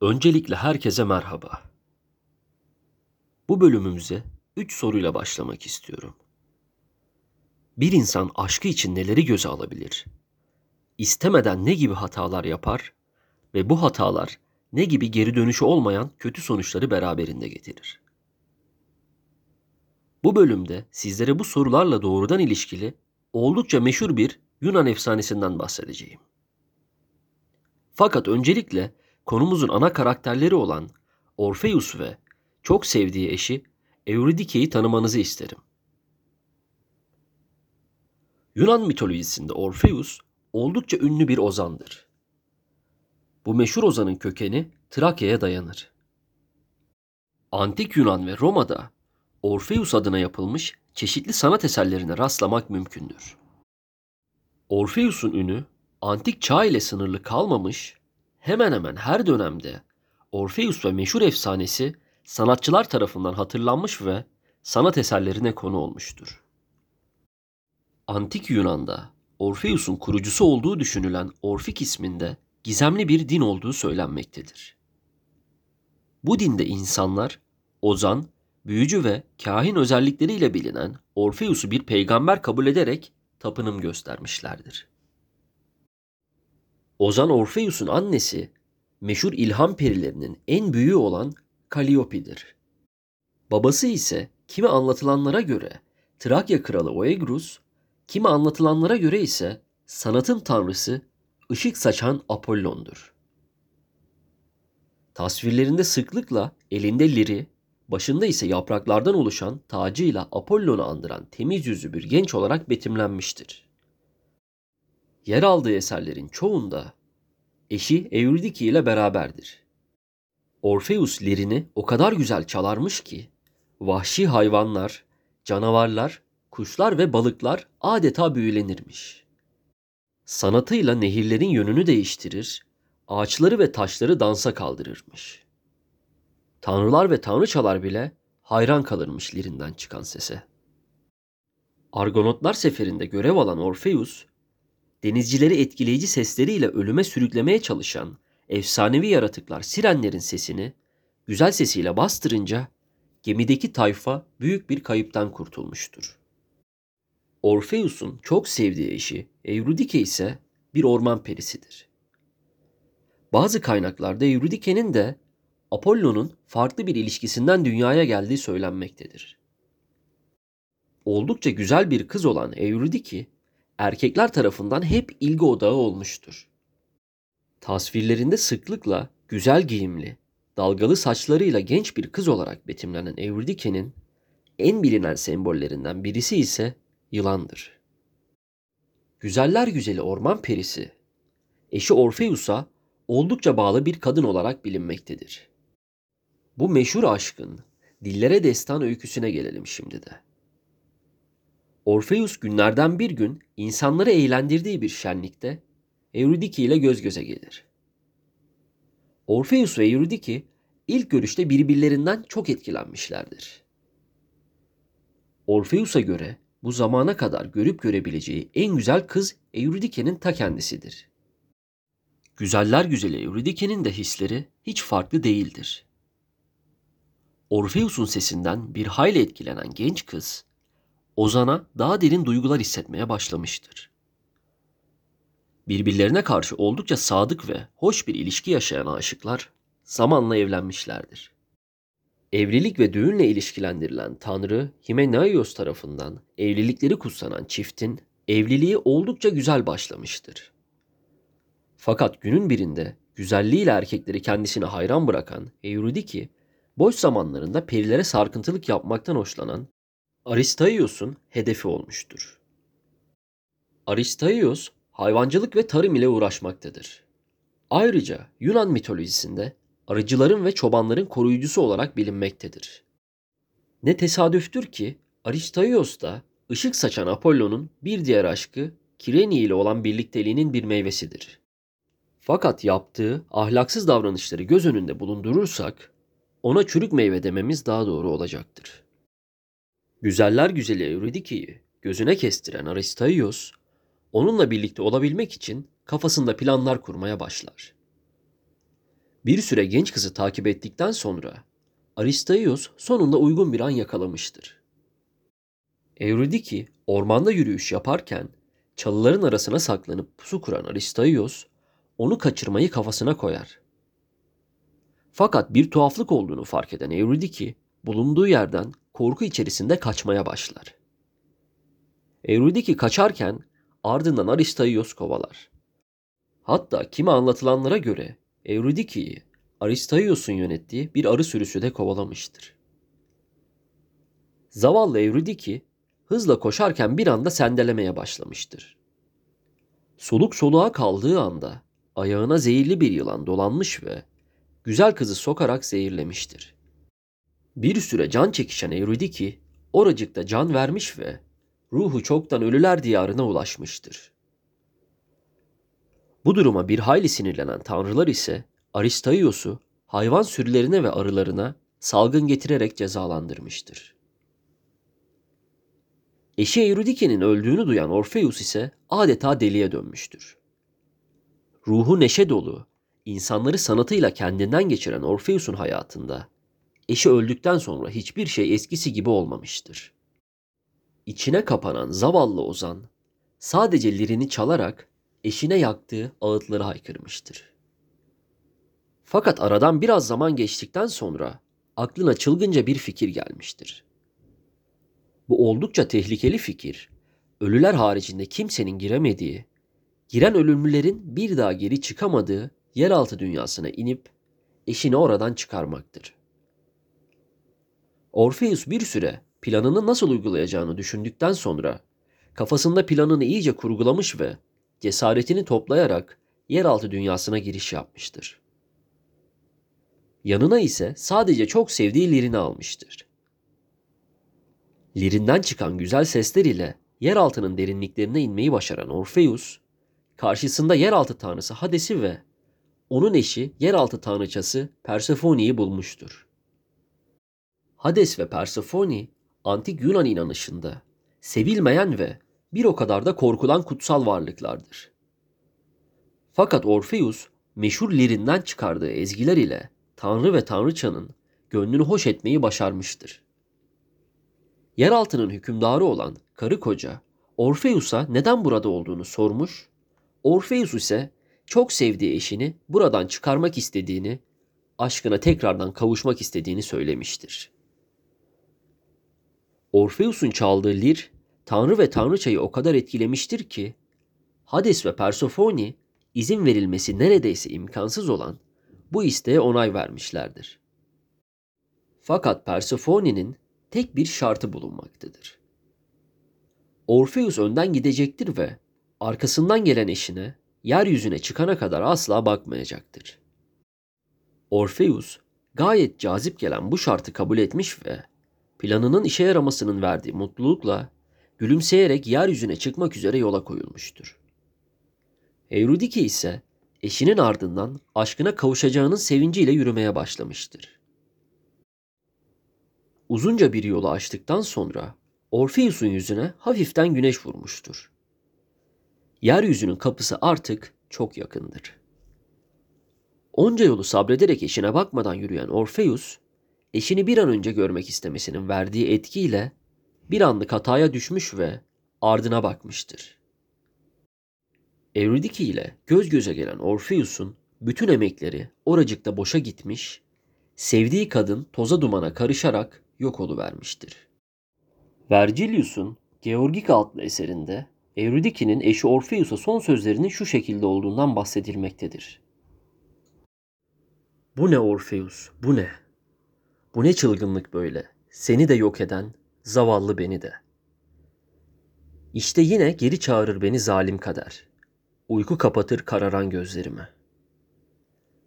Öncelikle herkese merhaba. Bu bölümümüze üç soruyla başlamak istiyorum. Bir insan aşkı için neleri göze alabilir? İstemeden ne gibi hatalar yapar ve bu hatalar ne gibi geri dönüşü olmayan kötü sonuçları beraberinde getirir? Bu bölümde sizlere bu sorularla doğrudan ilişkili oldukça meşhur bir Yunan efsanesinden bahsedeceğim. Fakat öncelikle konumuzun ana karakterleri olan Orpheus ve çok sevdiği eşi Euridike'yi tanımanızı isterim. Yunan mitolojisinde Orpheus oldukça ünlü bir ozandır. Bu meşhur ozanın kökeni Trakya'ya dayanır. Antik Yunan ve Roma'da Orpheus adına yapılmış çeşitli sanat eserlerine rastlamak mümkündür. Orpheus'un ünü antik çağ ile sınırlı kalmamış, hemen hemen her dönemde Orpheus ve meşhur efsanesi sanatçılar tarafından hatırlanmış ve sanat eserlerine konu olmuştur. Antik Yunan'da Orpheus'un kurucusu olduğu düşünülen Orfik isminde gizemli bir din olduğu söylenmektedir. Bu dinde insanlar ozan, büyücü ve kahin özellikleriyle bilinen Orpheus'u bir peygamber kabul ederek tapınım göstermişlerdir. Ozan Orpheus'un annesi meşhur ilham perilerinin en büyüğü olan Kalliope'dir. Babası ise kimi anlatılanlara göre Trakya kralı Oegrus, kimi anlatılanlara göre ise sanatın tanrısı ışık saçan Apollon'dur. Tasvirlerinde sıklıkla elinde liri, başında ise yapraklardan oluşan tacıyla Apollon'u andıran temiz yüzlü bir genç olarak betimlenmiştir. Yer aldığı eserlerin çoğunda eşi Eurydike ile beraberdir. Orpheus lirini o kadar güzel çalarmış ki vahşi hayvanlar, canavarlar, kuşlar ve balıklar adeta büyülenirmiş. Sanatıyla nehirlerin yönünü değiştirir, ağaçları ve taşları dansa kaldırırmış. Tanrılar ve tanrıçalar bile hayran kalırmış lirinden çıkan sese. Argonotlar seferinde görev alan Orpheus, denizcileri etkileyici sesleriyle ölüme sürüklemeye çalışan efsanevi yaratıklar sirenlerin sesini güzel sesiyle bastırınca gemideki tayfa büyük bir kayıptan kurtulmuştur. Orpheus'un çok sevdiği eşi Eurydike ise bir orman perisidir. Bazı kaynaklarda Eurydike'nin de Apollon'un farklı bir ilişkisinden dünyaya geldiği söylenmektedir. Oldukça güzel bir kız olan Eurydike, erkekler tarafından hep ilgi odağı olmuştur. Tasvirlerinde sıklıkla güzel giyimli, dalgalı saçlarıyla genç bir kız olarak betimlenen Eurydike'nin en bilinen sembollerinden birisi ise yılandır. Güzeller güzeli orman perisi, eşi Orpheus'a oldukça bağlı bir kadın olarak bilinmektedir. Bu meşhur aşkın dillere destan öyküsüne gelelim şimdi de. Orpheus günlerden bir gün insanları eğlendirdiği bir şenlikte Eurydike ile göz göze gelir. Orpheus ve Eurydike ilk görüşte birbirlerinden çok etkilenmişlerdir. Orpheus'a göre bu zamana kadar görüp görebileceği en güzel kız Eurydike'nin ta kendisidir. Güzeller güzeli Eurydike'nin de hisleri hiç farklı değildir. Orpheus'un sesinden bir hayli etkilenen genç kız, Ozan'a daha derin duygular hissetmeye başlamıştır. Birbirlerine karşı oldukça sadık ve hoş bir ilişki yaşayan aşıklar zamanla evlenmişlerdir. Evlilik ve düğünle ilişkilendirilen Tanrı Himenaios tarafından evlilikleri kutsanan çiftin evliliği oldukça güzel başlamıştır. Fakat günün birinde güzelliğiyle erkekleri kendisine hayran bırakan Eurydike, boş zamanlarında perilere sarkıntılık yapmaktan hoşlanan Aristaios'un hedefi olmuştur. Aristaios hayvancılık ve tarım ile uğraşmaktadır. Ayrıca Yunan mitolojisinde arıcıların ve çobanların koruyucusu olarak bilinmektedir. Ne tesadüftür ki Aristaios da ışık saçan Apollon'un bir diğer aşkı Kireni ile olan birlikteliğinin bir meyvesidir. Fakat yaptığı ahlaksız davranışları göz önünde bulundurursak ona çürük meyve dememiz daha doğru olacaktır. Güzeller güzeli Euridike'yi gözüne kestiren Aristaios, onunla birlikte olabilmek için kafasında planlar kurmaya başlar. Bir süre genç kızı takip ettikten sonra Aristaios sonunda uygun bir an yakalamıştır. Euridike ormanda yürüyüş yaparken çalıların arasına saklanıp pusu kuran Aristaios onu kaçırmayı kafasına koyar. Fakat bir tuhaflık olduğunu fark eden Euridike bulunduğu yerden korku içerisinde kaçmaya başlar. Euridike kaçarken ardından Aristaios kovalar. Hatta kimi anlatılanlara göre Euridike'yi Aristaios'un yönettiği bir arı sürüsü de kovalamıştır. Zavallı Euridike hızla koşarken bir anda sendelemeye başlamıştır. Soluk soluğa kaldığı anda ayağına zehirli bir yılan dolanmış ve güzel kızı sokarak zehirlemiştir. Bir süre can çekişen Euridike oracıkta can vermiş ve ruhu çoktan ölüler diyarına ulaşmıştır. Bu duruma bir hayli sinirlenen tanrılar ise Aristaios'u hayvan sürülerine ve arılarına salgın getirerek cezalandırmıştır. Eşi Euridike'nin öldüğünü duyan Orpheus ise adeta deliye dönmüştür. Ruhu neşe dolu, insanları sanatıyla kendinden geçiren Orpheus'un hayatında eşi öldükten sonra hiçbir şey eskisi gibi olmamıştır. İçine kapanan zavallı Ozan sadece lirini çalarak eşine yaktığı ağıtları haykırmıştır. Fakat aradan biraz zaman geçtikten sonra aklına çılgınca bir fikir gelmiştir. Bu oldukça tehlikeli fikir, ölüler haricinde kimsenin giremediği, giren ölümlülerin bir daha geri çıkamadığı yeraltı dünyasına inip eşini oradan çıkarmaktır. Orpheus bir süre planını nasıl uygulayacağını düşündükten sonra kafasında planını iyice kurgulamış ve cesaretini toplayarak yeraltı dünyasına giriş yapmıştır. Yanına ise sadece çok sevdiği lirini almıştır. Lirinden çıkan güzel sesler ile yeraltının derinliklerine inmeyi başaran Orpheus, karşısında yeraltı tanrısı Hades'i ve onun eşi yeraltı tanrıçası Persephone'yi bulmuştur. Hades ve Persephone, antik Yunan inanışında sevilmeyen ve bir o kadar da korkulan kutsal varlıklardır. Fakat Orpheus, meşhur lirinden çıkardığı ezgiler ile Tanrı ve Tanrıçanın gönlünü hoş etmeyi başarmıştır. Yeraltının hükümdarı olan karı koca Orpheus'a neden burada olduğunu sormuş, Orpheus ise çok sevdiği eşini buradan çıkarmak istediğini, aşkına tekrardan kavuşmak istediğini söylemiştir. Orpheus'un çaldığı lir, Tanrı ve Tanrıçayı o kadar etkilemiştir ki, Hades ve Persephone izin verilmesi neredeyse imkansız olan bu isteğe onay vermişlerdir. Fakat Persephone'nin tek bir şartı bulunmaktadır. Orpheus önden gidecektir ve arkasından gelen eşine yeryüzüne çıkana kadar asla bakmayacaktır. Orpheus gayet cazip gelen bu şartı kabul etmiş ve planının işe yaramasının verdiği mutlulukla gülümseyerek yeryüzüne çıkmak üzere yola koyulmuştur. Eurydike ise eşinin ardından aşkına kavuşacağının sevinciyle yürümeye başlamıştır. Uzunca bir yolu açtıktan sonra Orpheus'un yüzüne hafiften güneş vurmuştur. Yeryüzünün kapısı artık çok yakındır. Onca yolu sabrederek eşine bakmadan yürüyen Orpheus, eşini bir an önce görmek istemesinin verdiği etkiyle bir anlık hataya düşmüş ve ardına bakmıştır. Euridike ile göz göze gelen Orpheus'un bütün emekleri oracıkta boşa gitmiş, sevdiği kadın toza dumana karışarak yok oluvermiştir. Vergilius'un Georgika adlı eserinde Euridike'nin eşi Orpheus'a son sözlerinin şu şekilde olduğundan bahsedilmektedir. Bu ne Orpheus, bu ne? Bu ne çılgınlık böyle? Seni de yok eden, zavallı beni de. İşte yine geri çağırır beni zalim kader. Uyku kapatır kararan gözlerimi.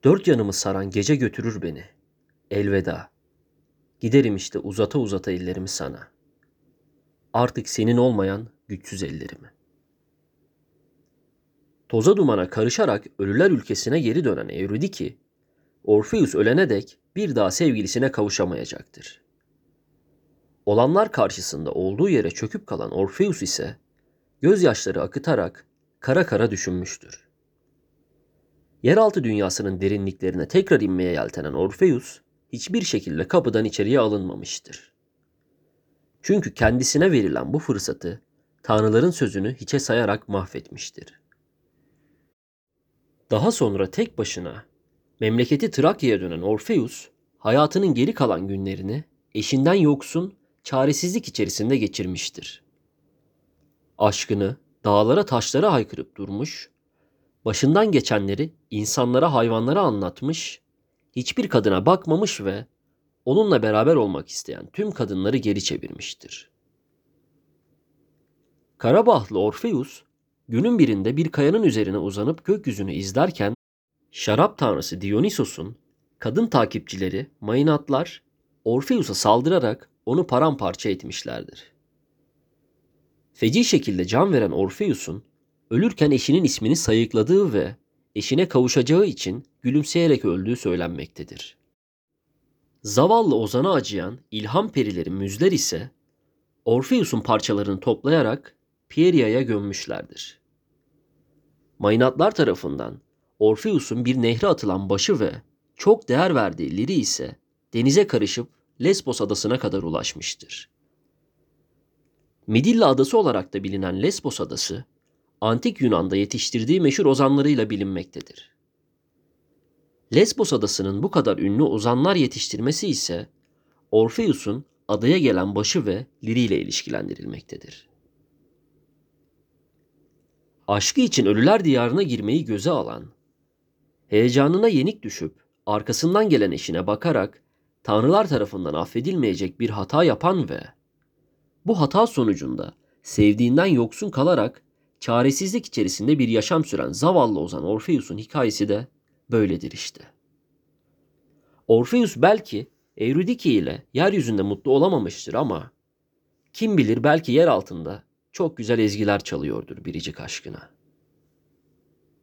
Dört yanımı saran gece götürür beni. Elveda. Giderim işte uzata uzata ellerimi sana. Artık senin olmayan güçsüz ellerimi. Toza dumana karışarak ölüler ülkesine geri dönen Euridike, Orpheus ölene dek bir daha sevgilisine kavuşamayacaktır. Olanlar karşısında olduğu yere çöküp kalan Orpheus ise gözyaşları akıtarak kara kara düşünmüştür. Yeraltı dünyasının derinliklerine tekrar inmeye yeltenen Orpheus hiçbir şekilde kapıdan içeriye alınmamıştır. Çünkü kendisine verilen bu fırsatı tanrıların sözünü hiçe sayarak mahvetmiştir. Daha sonra tek başına memleketi Trakya'ya dönen Orpheus hayatının geri kalan günlerini eşinden yoksun, çaresizlik içerisinde geçirmiştir. Aşkını dağlara taşlara haykırıp durmuş, başından geçenleri insanlara hayvanlara anlatmış, hiçbir kadına bakmamış ve onunla beraber olmak isteyen tüm kadınları geri çevirmiştir. Karabahlı Orpheus günün birinde bir kayanın üzerine uzanıp gökyüzünü izlerken şarap tanrısı Dionysos'un kadın takipçileri Mayınatlar Orpheus'a saldırarak onu paramparça etmişlerdir. Feci şekilde can veren Orpheus'un ölürken eşinin ismini sayıkladığı ve eşine kavuşacağı için gülümseyerek öldüğü söylenmektedir. Zavallı Ozan'a acıyan ilham perileri müzler ise Orpheus'un parçalarını toplayarak Pieria'ya gömmüşlerdir. Mayınatlar tarafından Orpheus'un bir nehre atılan başı ve çok değer verdiği liri ise denize karışıp Lesbos adasına kadar ulaşmıştır. Midilla adası olarak da bilinen Lesbos adası, antik Yunan'da yetiştirdiği meşhur ozanlarıyla bilinmektedir. Lesbos adasının bu kadar ünlü ozanlar yetiştirmesi ise Orpheus'un adaya gelen başı ve Liri ile ilişkilendirilmektedir. Aşkı için ölüler diyarına girmeyi göze alan, heyecanına yenik düşüp arkasından gelen eşine bakarak tanrılar tarafından affedilmeyecek bir hata yapan ve bu hata sonucunda sevdiğinden yoksun kalarak çaresizlik içerisinde bir yaşam süren zavallı ozan Orpheus'un hikayesi de böyledir işte. Orpheus belki Eurydice ile yeryüzünde mutlu olamamıştır ama kim bilir belki yer altında çok güzel ezgiler çalıyordur biricik aşkına.